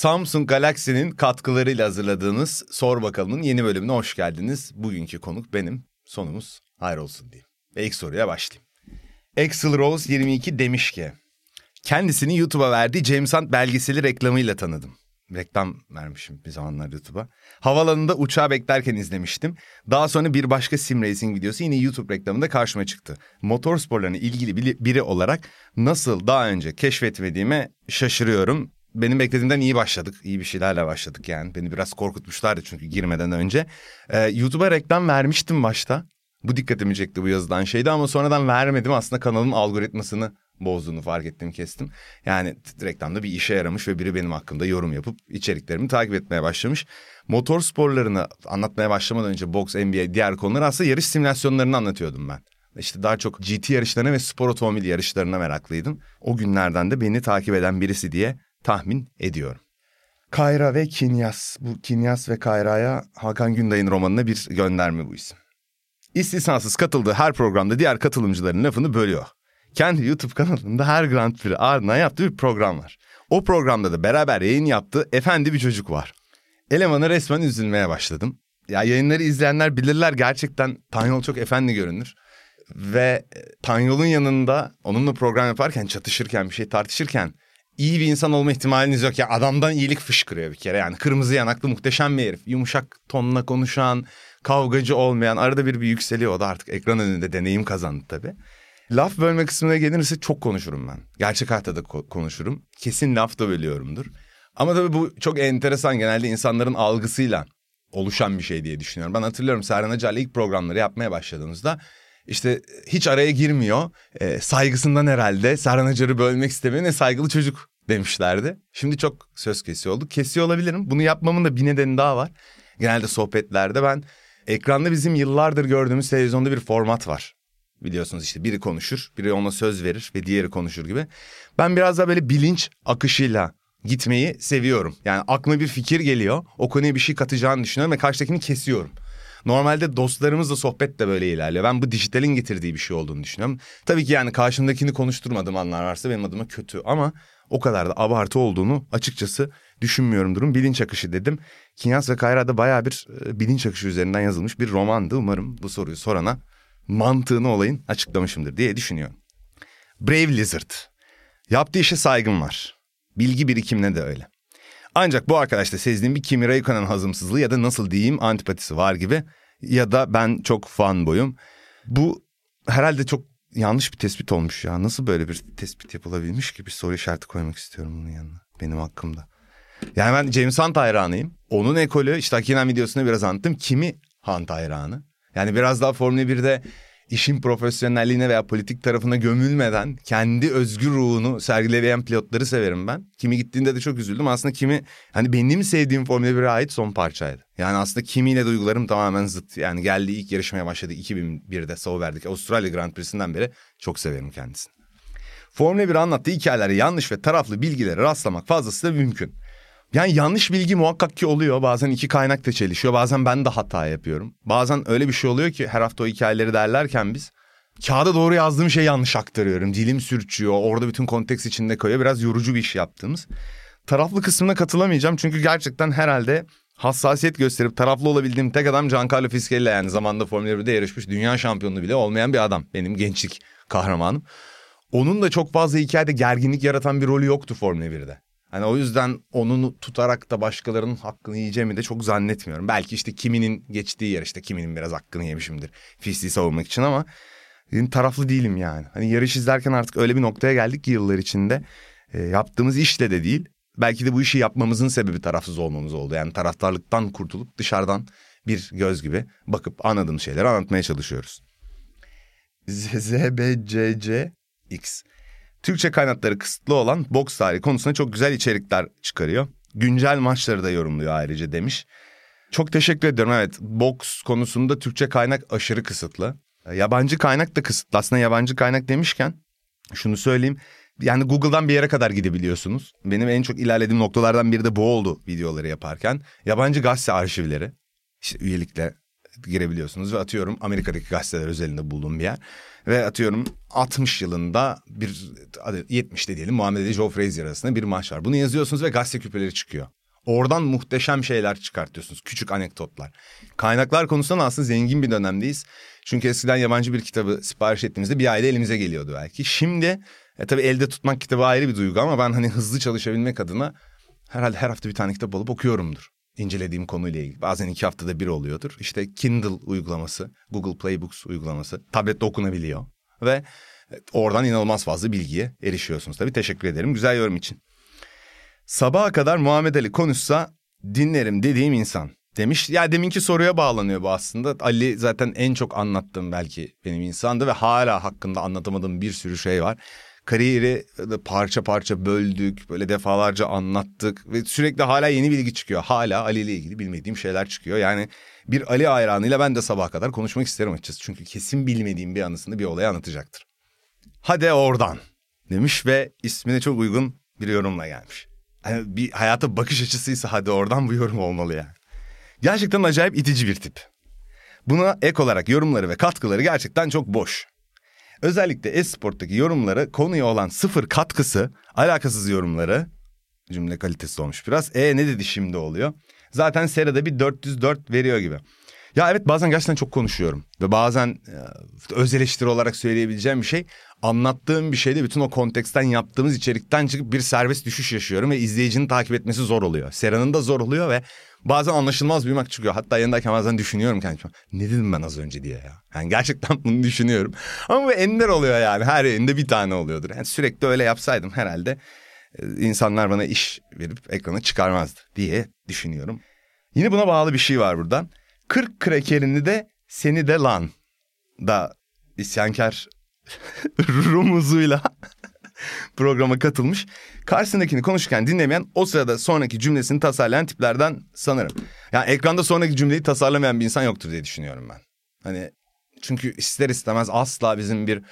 Samsung Galaxy'nin katkılarıyla hazırladığınız Sor Bakalım'ın yeni bölümüne hoş geldiniz. Bugünkü konuk benim. Sonumuz hayır olsun diyeyim. Ve ilk soruya başlayayım. Axel Rose 22 demiş ki... Kendisini YouTube'a verdiği James Hunt belgeseli reklamıyla tanıdım. Reklam vermişim bir zamanlar YouTube'a. Havalanında uçağı beklerken izlemiştim. Daha sonra bir başka sim racing videosu yine YouTube reklamında karşıma çıktı. Motor sporlarına ilgili biri olarak nasıl daha önce keşfetmediğime şaşırıyorum benim beklediğimden iyi başladık. İyi bir şeylerle başladık yani. Beni biraz korkutmuşlardı çünkü girmeden önce. Ee, YouTube'a reklam vermiştim başta. Bu dikkatimi çekti bu yazılan şeydi ama sonradan vermedim. Aslında kanalın algoritmasını bozduğunu fark ettim kestim. Yani reklamda bir işe yaramış ve biri benim hakkımda yorum yapıp içeriklerimi takip etmeye başlamış. Motor sporlarını anlatmaya başlamadan önce boks, NBA, diğer konuları aslında yarış simülasyonlarını anlatıyordum ben. İşte daha çok GT yarışlarına ve spor otomobil yarışlarına meraklıydım. O günlerden de beni takip eden birisi diye tahmin ediyorum. Kayra ve Kinyas. Bu Kinyas ve Kayra'ya Hakan Günday'ın romanına bir gönderme bu isim. İstisnasız katıldığı her programda diğer katılımcıların lafını bölüyor. Kendi YouTube kanalında her Grand Prix ardından yaptığı bir program var. O programda da beraber yayın yaptığı efendi bir çocuk var. Elemana resmen üzülmeye başladım. Ya yayınları izleyenler bilirler gerçekten Tanyol çok efendi görünür. Ve e, Tanyol'un yanında onunla program yaparken çatışırken bir şey tartışırken iyi bir insan olma ihtimaliniz yok. Ya adamdan iyilik fışkırıyor bir kere. Yani kırmızı yanaklı muhteşem bir herif. Yumuşak tonla konuşan, kavgacı olmayan, arada bir bir yükseliyor. O da artık ekran önünde deneyim kazandı tabii. Laf bölme kısmına gelirse çok konuşurum ben. Gerçek hayatta da konuşurum. Kesin laf da bölüyorumdur. Ama tabii bu çok enteresan. Genelde insanların algısıyla oluşan bir şey diye düşünüyorum. Ben hatırlıyorum Serhan Acar'la ilk programları yapmaya başladığımızda işte hiç araya girmiyor. E, saygısından herhalde Serhan Acar'ı bölmek istemiyor. Ne saygılı çocuk demişlerdi. Şimdi çok söz kesiyor olduk. Kesiyor olabilirim. Bunu yapmamın da bir nedeni daha var. Genelde sohbetlerde ben ekranda bizim yıllardır gördüğümüz televizyonda bir format var. Biliyorsunuz işte biri konuşur, biri ona söz verir ve diğeri konuşur gibi. Ben biraz daha böyle bilinç akışıyla gitmeyi seviyorum. Yani aklıma bir fikir geliyor. O konuya bir şey katacağını düşünüyorum ve karşıdakini kesiyorum. Normalde dostlarımızla sohbet de böyle ilerliyor. Ben bu dijitalin getirdiği bir şey olduğunu düşünüyorum. Tabii ki yani karşımdakini konuşturmadığım anlar varsa benim adıma kötü ama o kadar da abartı olduğunu açıkçası düşünmüyorum durum. Bilinç akışı dedim. Kinyas ve Kayra'da baya bir e, bilinç akışı üzerinden yazılmış bir romandı. Umarım bu soruyu sorana mantığını olayın açıklamışımdır diye düşünüyorum. Brave Lizard. Yaptığı işe saygım var. Bilgi birikimine de öyle. Ancak bu arkadaşta sezdiğim bir Kimi Raikkonen hazımsızlığı ya da nasıl diyeyim antipatisi var gibi. Ya da ben çok fan boyum. Bu herhalde çok yanlış bir tespit olmuş ya. Nasıl böyle bir tespit yapılabilmiş ki bir soru işareti koymak istiyorum bunun yanına benim hakkımda. Yani ben James Hunt hayranıyım. Onun ekolü işte Akinen videosunda biraz anlattım. Kimi Hunt hayranı? Yani biraz daha Formula 1'de işin profesyonelliğine veya politik tarafına gömülmeden kendi özgür ruhunu sergileyen pilotları severim ben. Kimi gittiğinde de çok üzüldüm. Aslında kimi hani benim sevdiğim Formula 1'e ait son parçaydı. Yani aslında kimiyle duygularım tamamen zıt. Yani geldiği ilk yarışmaya başladı 2001'de Sauber'deki Avustralya Grand Prix'sinden beri çok severim kendisini. Formula 1 anlattığı hikayeleri yanlış ve taraflı bilgilere rastlamak fazlasıyla mümkün. Yani yanlış bilgi muhakkak ki oluyor. Bazen iki kaynak da çelişiyor. Bazen ben de hata yapıyorum. Bazen öyle bir şey oluyor ki her hafta o hikayeleri derlerken biz kağıda doğru yazdığım şeyi yanlış aktarıyorum. Dilim sürçüyor. Orada bütün konteks içinde koyuyor. Biraz yorucu bir iş yaptığımız. Taraflı kısmına katılamayacağım. Çünkü gerçekten herhalde hassasiyet gösterip taraflı olabildiğim tek adam Giancarlo Fiskelli yani zamanda Formula 1'de yarışmış dünya şampiyonu bile olmayan bir adam. Benim gençlik kahramanım. Onun da çok fazla hikayede gerginlik yaratan bir rolü yoktu Formula 1'de. Hani o yüzden onu tutarak da başkalarının hakkını yiyeceğimi de çok zannetmiyorum. Belki işte kiminin geçtiği yer işte kiminin biraz hakkını yemişimdir. Fisliği savunmak için ama taraflı değilim yani. Hani yarış izlerken artık öyle bir noktaya geldik ki yıllar içinde. E, yaptığımız işle de değil. Belki de bu işi yapmamızın sebebi tarafsız olmamız oldu. Yani taraftarlıktan kurtulup dışarıdan bir göz gibi bakıp anladığımız şeyleri anlatmaya çalışıyoruz. ZBCCX Türkçe kaynakları kısıtlı olan boks tarihi konusunda çok güzel içerikler çıkarıyor. Güncel maçları da yorumluyor ayrıca demiş. Çok teşekkür ederim. Evet boks konusunda Türkçe kaynak aşırı kısıtlı. Yabancı kaynak da kısıtlı. Aslında yabancı kaynak demişken şunu söyleyeyim. Yani Google'dan bir yere kadar gidebiliyorsunuz. Benim en çok ilerlediğim noktalardan biri de bu oldu videoları yaparken. Yabancı gazete arşivleri işte üyelikle girebiliyorsunuz ve atıyorum Amerika'daki gazeteler özelinde bulduğum bir yer. Ve atıyorum 60 yılında bir 70'te diyelim Muhammed Ali Joe Frazier arasında bir maç var. Bunu yazıyorsunuz ve gazete küpeleri çıkıyor. Oradan muhteşem şeyler çıkartıyorsunuz. Küçük anekdotlar. Kaynaklar konusunda aslında zengin bir dönemdeyiz. Çünkü eskiden yabancı bir kitabı sipariş ettiğimizde bir ayda elimize geliyordu belki. Şimdi e, tabii elde tutmak kitabı ayrı bir duygu ama ben hani hızlı çalışabilmek adına herhalde her hafta bir tane kitap alıp okuyorumdur. İncelediğim konuyla ilgili. Bazen iki haftada bir oluyordur. İşte Kindle uygulaması, Google Playbooks uygulaması. Tablette okunabiliyor. Ve e, oradan inanılmaz fazla bilgiye erişiyorsunuz. Tabii teşekkür ederim güzel yorum için. Sabaha kadar Muhammed Ali konuşsa dinlerim dediğim insan demiş. Ya deminki soruya bağlanıyor bu aslında. Ali zaten en çok anlattığım belki benim insandı ve hala hakkında anlatamadığım bir sürü şey var. Kariyeri parça parça böldük, böyle defalarca anlattık ve sürekli hala yeni bilgi çıkıyor. Hala Ali ile ilgili bilmediğim şeyler çıkıyor. Yani bir Ali hayranıyla ben de sabaha kadar konuşmak isterim açıkçası. Çünkü kesin bilmediğim bir anısını bir olaya anlatacaktır. Hadi oradan demiş ve ismine çok uygun bir yorumla gelmiş. Yani bir hayata bakış açısıysa hadi oradan bu yorum olmalı yani. Gerçekten acayip itici bir tip. Buna ek olarak yorumları ve katkıları gerçekten çok boş. Özellikle Esport'taki yorumları konuya olan sıfır katkısı, alakasız yorumları cümle kalitesi olmuş biraz. E ne dedi şimdi oluyor. Zaten serada bir 404 veriyor gibi. Ya evet bazen gerçekten çok konuşuyorum. Ve bazen e, öz eleştiri olarak söyleyebileceğim bir şey anlattığım bir şeyde bütün o konteksten yaptığımız içerikten çıkıp bir serbest düşüş yaşıyorum ve izleyicinin takip etmesi zor oluyor. Sera'nın da zor oluyor ve bazen anlaşılmaz bir mak çıkıyor. Hatta yanındayken bazen düşünüyorum kendime. Ne dedim ben az önce diye ya. Yani gerçekten bunu düşünüyorum. Ama bu ender oluyor yani. Her yerinde bir tane oluyordur. Yani sürekli öyle yapsaydım herhalde e, insanlar bana iş verip ekrana çıkarmazdı diye düşünüyorum. Yine buna bağlı bir şey var buradan. 40 krakerini de seni de lan da isyankar rumuzuyla programa katılmış. Karşısındakini konuşurken dinlemeyen o sırada sonraki cümlesini tasarlayan tiplerden sanırım. Yani ekranda sonraki cümleyi tasarlamayan bir insan yoktur diye düşünüyorum ben. Hani çünkü ister istemez asla bizim bir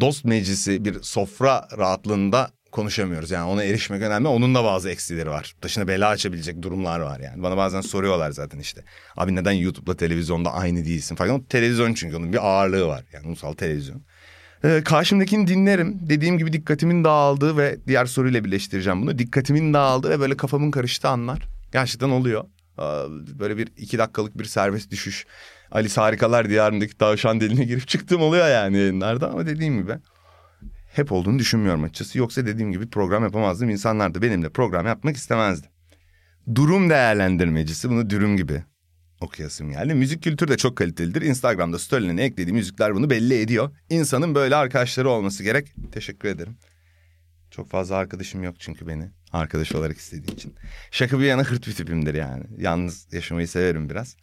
dost meclisi, bir sofra rahatlığında konuşamıyoruz. Yani ona erişmek önemli. Onun da bazı eksileri var. Başına bela açabilecek durumlar var yani. Bana bazen soruyorlar zaten işte. Abi neden YouTube'la televizyonda aynı değilsin falan. Televizyon çünkü onun bir ağırlığı var. Yani ulusal televizyon. Ee, karşımdakini dinlerim. Dediğim gibi dikkatimin dağıldığı ve diğer soruyla birleştireceğim bunu. Dikkatimin dağıldığı ve böyle kafamın karıştığı anlar. Gerçekten oluyor. Ee, böyle bir iki dakikalık bir serbest düşüş. Alice Harikalar Diyarı'ndaki tavşan deliğine girip çıktığım oluyor yani yayınlarda. Ama dediğim gibi hep olduğunu düşünmüyorum açıkçası. Yoksa dediğim gibi program yapamazdım. İnsanlar da benimle program yapmak istemezdi. Durum değerlendirmecisi bunu dürüm gibi okuyasım geldi. Müzik kültürü de çok kalitelidir. Instagram'da storylerine eklediği müzikler bunu belli ediyor. İnsanın böyle arkadaşları olması gerek. Teşekkür ederim. Çok fazla arkadaşım yok çünkü beni arkadaş olarak istediği için. Şaka bir yana hırt bir tipimdir yani. Yalnız yaşamayı severim biraz.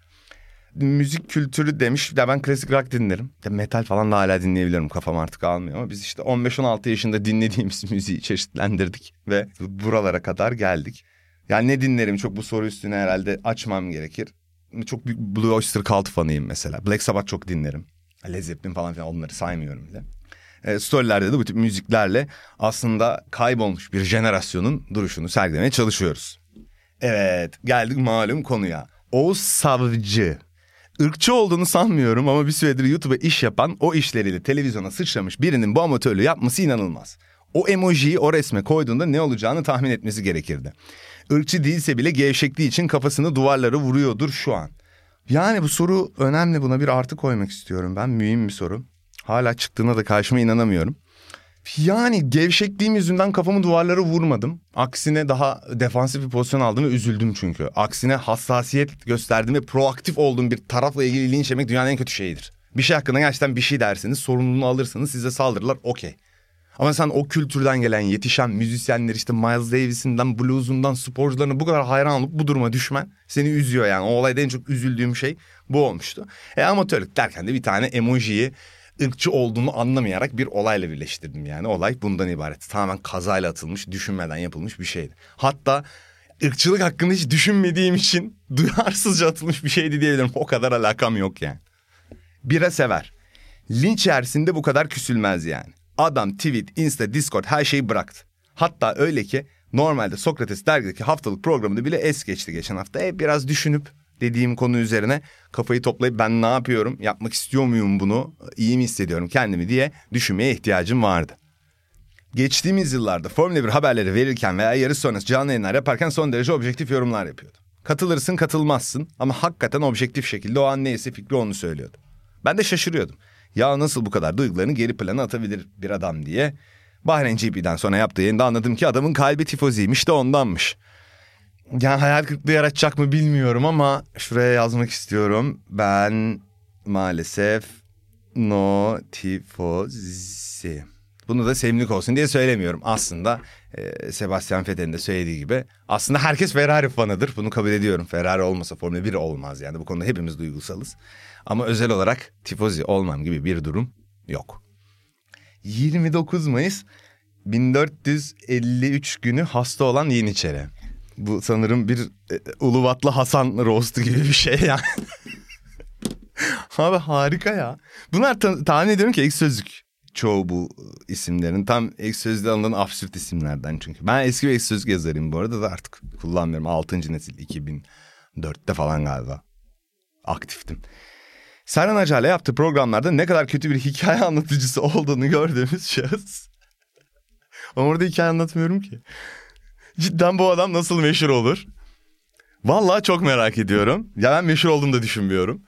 Müzik kültürü demiş. Ya ben klasik rock dinlerim. Ya metal falan da hala dinleyebilirim. Kafam artık almıyor ama biz işte 15-16 yaşında dinlediğimiz müziği çeşitlendirdik ve buralara kadar geldik. Yani ne dinlerim çok bu soru üstüne herhalde açmam gerekir çok büyük Blue Oyster Cult fanıyım mesela. Black Sabbath çok dinlerim. Led Zeppelin falan filan onları saymıyorum bile. E, storylerde de bu tip müziklerle aslında kaybolmuş bir jenerasyonun duruşunu sergilemeye çalışıyoruz. Evet geldik malum konuya. Oğuz Savcı. Irkçı olduğunu sanmıyorum ama bir süredir YouTube'a iş yapan o işleriyle televizyona sıçramış birinin bu amatörlüğü yapması inanılmaz. O emojiyi o resme koyduğunda ne olacağını tahmin etmesi gerekirdi. Irkçı değilse bile gevşekliği için kafasını duvarlara vuruyordur şu an. Yani bu soru önemli buna bir artı koymak istiyorum ben. Mühim bir soru. Hala çıktığına da karşıma inanamıyorum. Yani gevşekliğim yüzünden kafamı duvarlara vurmadım. Aksine daha defansif bir pozisyon aldım ve üzüldüm çünkü. Aksine hassasiyet gösterdim ve proaktif olduğum bir tarafla ilgili linç yemek dünyanın en kötü şeyidir. Bir şey hakkında gerçekten bir şey dersiniz, sorumluluğunu alırsanız size saldırırlar okey. Ama sen o kültürden gelen yetişen müzisyenler işte Miles Davis'inden, blues'undan, sporcularına bu kadar hayran olup bu duruma düşmen seni üzüyor yani. O olayda en çok üzüldüğüm şey bu olmuştu. E amatörlük derken de bir tane emojiyi ırkçı olduğunu anlamayarak bir olayla birleştirdim yani. Olay bundan ibaret. Tamamen kazayla atılmış, düşünmeden yapılmış bir şeydi. Hatta ırkçılık hakkında hiç düşünmediğim için duyarsızca atılmış bir şeydi diyebilirim. O kadar alakam yok yani. Bira sever. Linç yersinde bu kadar küsülmez yani. Adam tweet, insta, discord her şeyi bıraktı. Hatta öyle ki normalde Sokrates dergideki haftalık programını bile es geçti geçen hafta. E, biraz düşünüp dediğim konu üzerine kafayı toplayıp ben ne yapıyorum, yapmak istiyor muyum bunu, iyi mi hissediyorum kendimi diye düşünmeye ihtiyacım vardı. Geçtiğimiz yıllarda Formula 1 haberleri verirken veya yarış sonrası canlı yayınlar yaparken son derece objektif yorumlar yapıyordu. Katılırsın katılmazsın ama hakikaten objektif şekilde o an neyse fikri onu söylüyordu. Ben de şaşırıyordum. Ya nasıl bu kadar duygularını geri plana atabilir bir adam diye. Bahreyn GP'den sonra yaptığı yayında anladım ki adamın kalbi tifoziymiş de ondanmış. Yani hayal kırıklığı yaratacak mı bilmiyorum ama şuraya yazmak istiyorum. Ben maalesef no tifozi. Bunu da sevimlilik olsun diye söylemiyorum. Aslında e, Sebastian Vettel'in de söylediği gibi aslında herkes Ferrari fanıdır. Bunu kabul ediyorum. Ferrari olmasa Formula 1 olmaz yani. Bu konuda hepimiz duygusalız. Ama özel olarak tifozi olmam gibi bir durum yok. 29 Mayıs 1453 günü hasta olan Yeniçeri. Bu sanırım bir e, Uluvatlı Hasan roastu gibi bir şey yani. Abi harika ya. Bunlar ta- tahmin ediyorum ki ek sözlük çoğu bu isimlerin. Tam ek sözlüğe alınan absürt isimlerden çünkü. Ben eski bir ek sözlük yazarıyım bu arada da artık kullanmıyorum. 6. nesil 2004'te falan galiba aktiftim. Serhan Acar'la yaptığı programlarda ne kadar kötü bir hikaye anlatıcısı olduğunu gördüğümüz şahıs. Ama orada hikaye anlatmıyorum ki. Cidden bu adam nasıl meşhur olur? Vallahi çok merak ediyorum. Ya ben meşhur olduğumu da düşünmüyorum.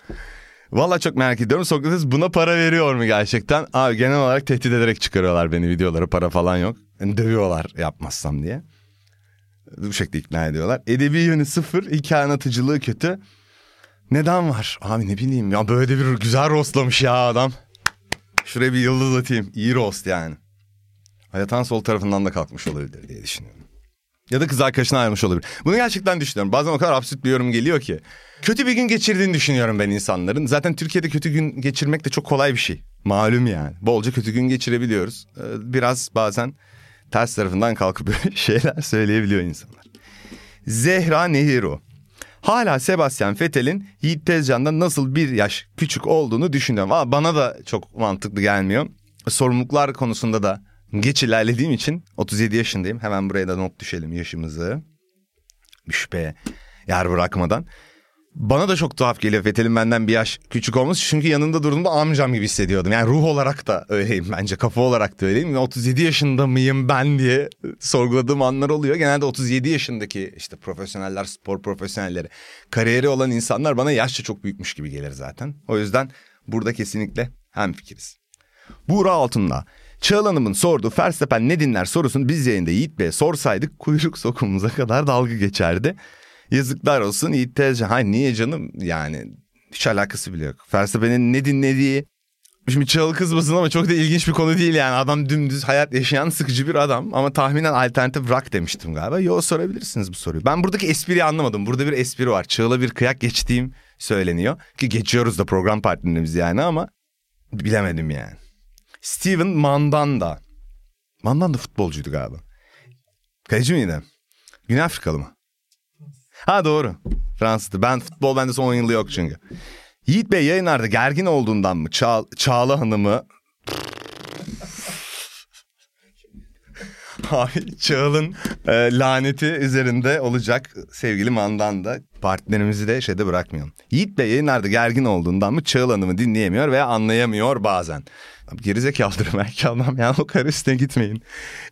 Vallahi çok merak ediyorum. Sokrates buna para veriyor mu gerçekten? Abi genel olarak tehdit ederek çıkarıyorlar beni videoları. Para falan yok. Yani dövüyorlar yapmazsam diye. Bu şekilde ikna ediyorlar. Edebi yönü sıfır. Hikaye anlatıcılığı kötü. Neden var? Abi ne bileyim ya böyle bir güzel rostlamış ya adam. Şuraya bir yıldız atayım. İyi rost yani. Hayatan sol tarafından da kalkmış olabilir diye düşünüyorum. Ya da kız arkadaşına ayrılmış olabilir. Bunu gerçekten düşünüyorum. Bazen o kadar absürt bir yorum geliyor ki. Kötü bir gün geçirdiğini düşünüyorum ben insanların. Zaten Türkiye'de kötü gün geçirmek de çok kolay bir şey. Malum yani. Bolca kötü gün geçirebiliyoruz. Ee, Biraz bazen ters tarafından kalkıp şeyler söyleyebiliyor insanlar. Zehra Nehiro. Hala Sebastian Vettel'in Yiğit Tezcan'dan nasıl bir yaş küçük olduğunu düşünüyorum. Ama bana da çok mantıklı gelmiyor. Sorumluluklar konusunda da geç ilerlediğim için 37 yaşındayım. Hemen buraya da not düşelim yaşımızı. Bir şüpheye yer bırakmadan. Bana da çok tuhaf geliyor Vettel'in benden bir yaş küçük olması. Çünkü yanında durduğumda amcam gibi hissediyordum. Yani ruh olarak da öyleyim bence. Kafa olarak da öyleyim. 37 yaşında mıyım ben diye sorguladığım anlar oluyor. Genelde 37 yaşındaki işte profesyoneller, spor profesyonelleri, kariyeri olan insanlar bana yaşça çok büyükmüş gibi gelir zaten. O yüzden burada kesinlikle hemfikiriz. Buğra Altun'la Çağıl Hanım'ın sorduğu Verstappen ne dinler sorusunu biz yayında Yiğit Bey'e sorsaydık kuyruk sokumumuza kadar dalga geçerdi. Yazıklar olsun Yiğit Tezcan. Hayır niye canım yani hiç alakası bile yok. Verstappen'in ne dinlediği Şimdi Çağıl kızmasın ama çok da ilginç bir konu değil yani. Adam dümdüz hayat yaşayan sıkıcı bir adam. Ama tahminen alternatif rock demiştim galiba. Yo sorabilirsiniz bu soruyu. Ben buradaki espriyi anlamadım. Burada bir espri var. Çağıl'a bir kıyak geçtiğim söyleniyor. Ki geçiyoruz da program partnerimiz yani ama bilemedim yani. Steven Mandanda. Mandanda futbolcuydu galiba. Kaleci miydi? Güney Afrikalı mı? Ha doğru. Fransızdı. Ben futbol bende son 10 yılı yok çünkü. Yiğit Bey yayınlarda gergin olduğundan mı? Ça Çağla Hanım'ı... Abi Çağıl'ın e, laneti üzerinde olacak sevgili Mandanda. Partnerimizi de şeyde bırakmayalım. Yiğit Bey yayınlarda gergin olduğundan mı Çağıl Hanım'ı dinleyemiyor veya anlayamıyor bazen. Gerizekalıdır belki adam yani o kar üstüne gitmeyin.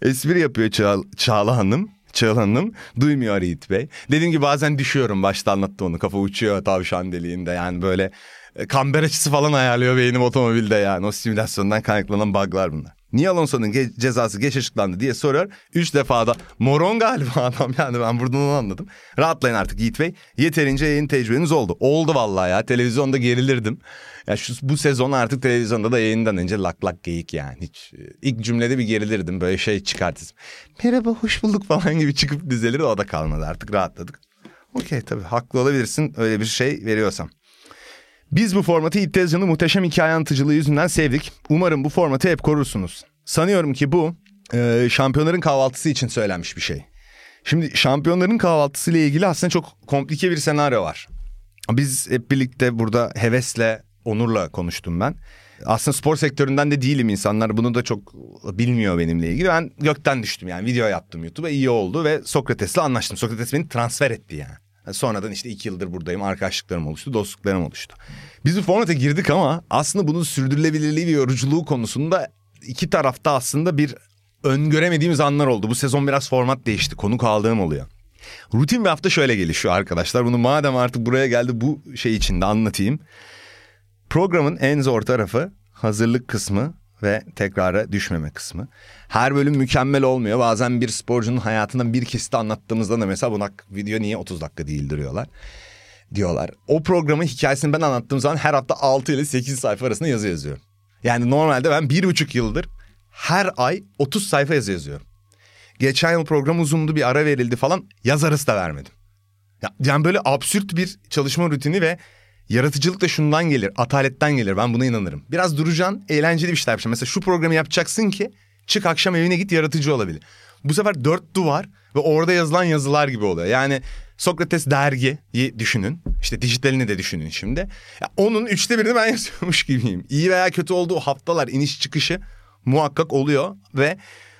Espri yapıyor Çağla, Çağla Hanım. Çağla Hanım duymuyor Yiğit Bey. Dediğim gibi bazen düşüyorum başta anlattı onu kafa uçuyor tavşan deliğinde yani böyle e, kamber açısı falan ayarlıyor beynim otomobilde yani o simülasyondan kaynaklanan buglar bunlar. Niye Alonso'nun ge- cezası geç açıklandı diye soruyor. Üç defada moron galiba adam yani ben buradan onu anladım. Rahatlayın artık Yiğit Bey. Yeterince yayın tecrübeniz oldu. Oldu vallahi ya televizyonda gerilirdim. Ya şu bu sezon artık televizyonda da yayından önce lak lak geyik yani. Hiç ilk cümlede bir gerilirdim böyle şey çıkartırım. Merhaba hoş bulduk falan gibi çıkıp dizelir o da kalmadı artık rahatladık. Okey tabii haklı olabilirsin öyle bir şey veriyorsam. Biz bu formatı İlk Tezcan'ın muhteşem hikaye anlatıcılığı yüzünden sevdik. Umarım bu formatı hep korursunuz. Sanıyorum ki bu e, şampiyonların kahvaltısı için söylenmiş bir şey. Şimdi şampiyonların kahvaltısı ile ilgili aslında çok komplike bir senaryo var. Biz hep birlikte burada hevesle, onurla konuştum ben. Aslında spor sektöründen de değilim insanlar bunu da çok bilmiyor benimle ilgili. Ben gökten düştüm yani video yaptım YouTube'a iyi oldu ve Sokrates'le anlaştım. Sokrates beni transfer etti yani. Sonradan işte iki yıldır buradayım. Arkadaşlıklarım oluştu, dostluklarım oluştu. Biz bu formata girdik ama aslında bunun sürdürülebilirliği ve yoruculuğu konusunda iki tarafta aslında bir öngöremediğimiz anlar oldu. Bu sezon biraz format değişti. Konuk aldığım oluyor. Rutin bir hafta şöyle gelişiyor arkadaşlar. Bunu madem artık buraya geldi bu şey içinde anlatayım. Programın en zor tarafı hazırlık kısmı ve tekrara düşmeme kısmı. Her bölüm mükemmel olmuyor. Bazen bir sporcunun hayatından bir kesiti anlattığımızda da mesela buna video niye 30 dakika değil diyorlar. Diyorlar. O programın hikayesini ben anlattığım zaman her hafta 6 ile 8 sayfa arasında yazı yazıyorum. Yani normalde ben bir buçuk yıldır her ay 30 sayfa yazı yazıyorum. Geçen yıl program uzundu bir ara verildi falan yaz arası da vermedim. Yani böyle absürt bir çalışma rutini ve Yaratıcılık da şundan gelir, ataletten gelir. Ben buna inanırım. Biraz duracaksın, eğlenceli bir şeyler yapacaksın. Mesela şu programı yapacaksın ki çık akşam evine git yaratıcı olabilir. Bu sefer dört duvar ve orada yazılan yazılar gibi oluyor. Yani Sokrates dergiyi düşünün. İşte dijitalini de düşünün şimdi. Ya onun üçte birini ben yazıyormuş gibiyim. İyi veya kötü olduğu haftalar iniş çıkışı muhakkak oluyor ve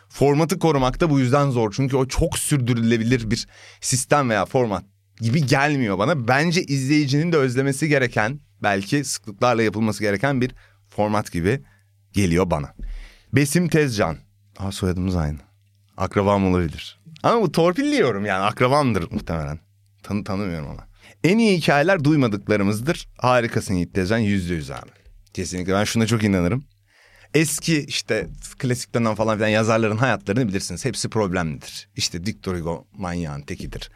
formatı korumak da bu yüzden zor. Çünkü o çok sürdürülebilir bir sistem veya format gibi gelmiyor bana. Bence izleyicinin de özlemesi gereken, belki sıklıklarla yapılması gereken bir format gibi geliyor bana. Besim Tezcan. Aa soyadımız aynı. Akrabam olabilir. Ama bu torpilliyorum yani akrabamdır muhtemelen. Tanı tanımıyorum ama. En iyi hikayeler duymadıklarımızdır. Harikasın Yiğit Tezcan yüzde yüz abi. Kesinlikle ben şuna çok inanırım. Eski işte klasik dönem falan filan yazarların hayatlarını bilirsiniz. Hepsi problemlidir. İşte Victor Hugo manyağın tekidir.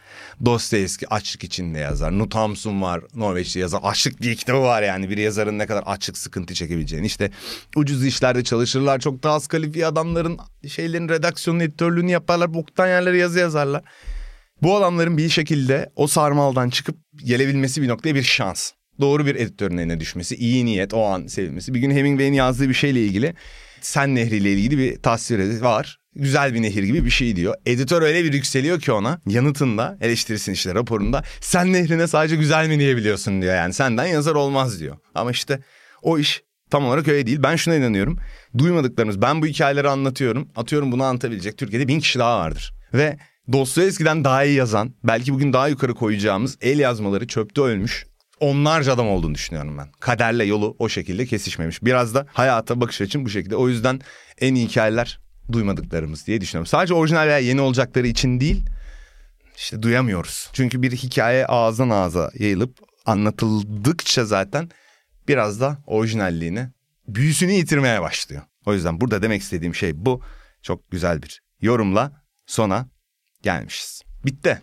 Dostoyevski açlık içinde yazar. Knut Hamsun var Norveçli yazar. Açlık diye kitabı var yani. Bir yazarın ne kadar açlık sıkıntı çekebileceğini. İşte ucuz işlerde çalışırlar. Çok daha az kalifiye adamların şeylerin redaksiyonu editörlüğünü yaparlar. Boktan yerlere yazı yazarlar. Bu adamların bir şekilde o sarmaldan çıkıp gelebilmesi bir noktaya bir şans doğru bir editörün eline düşmesi, iyi niyet, o an sevilmesi. Bir gün Hemingway'in yazdığı bir şeyle ilgili Sen Nehri ile ilgili bir tasvir var. Güzel bir nehir gibi bir şey diyor. Editör öyle bir yükseliyor ki ona yanıtında eleştirisinin işte raporunda sen nehrine sadece güzel mi diyebiliyorsun diyor yani senden yazar olmaz diyor. Ama işte o iş tam olarak öyle değil. Ben şuna inanıyorum. Duymadıklarımız ben bu hikayeleri anlatıyorum. Atıyorum bunu anlatabilecek Türkiye'de bin kişi daha vardır. Ve Dostoyevski'den daha iyi yazan, belki bugün daha yukarı koyacağımız el yazmaları çöpte ölmüş onlarca adam olduğunu düşünüyorum ben. Kaderle yolu o şekilde kesişmemiş. Biraz da hayata bakış açım bu şekilde. O yüzden en iyi hikayeler duymadıklarımız diye düşünüyorum. Sadece orijinal veya yeni olacakları için değil işte duyamıyoruz. Çünkü bir hikaye ağızdan ağza yayılıp anlatıldıkça zaten biraz da orijinalliğini, büyüsünü yitirmeye başlıyor. O yüzden burada demek istediğim şey bu. Çok güzel bir yorumla sona gelmişiz. Bitti.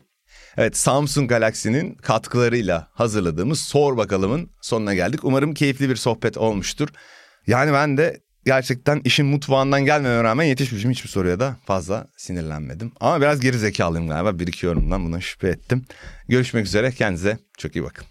Evet Samsung Galaxy'nin katkılarıyla hazırladığımız Sor Bakalım'ın sonuna geldik. Umarım keyifli bir sohbet olmuştur. Yani ben de gerçekten işin mutfağından gelmeme rağmen yetişmişim hiçbir soruya da fazla sinirlenmedim. Ama biraz geri zekalıyım galiba bir iki buna şüphe ettim. Görüşmek üzere kendinize çok iyi bakın.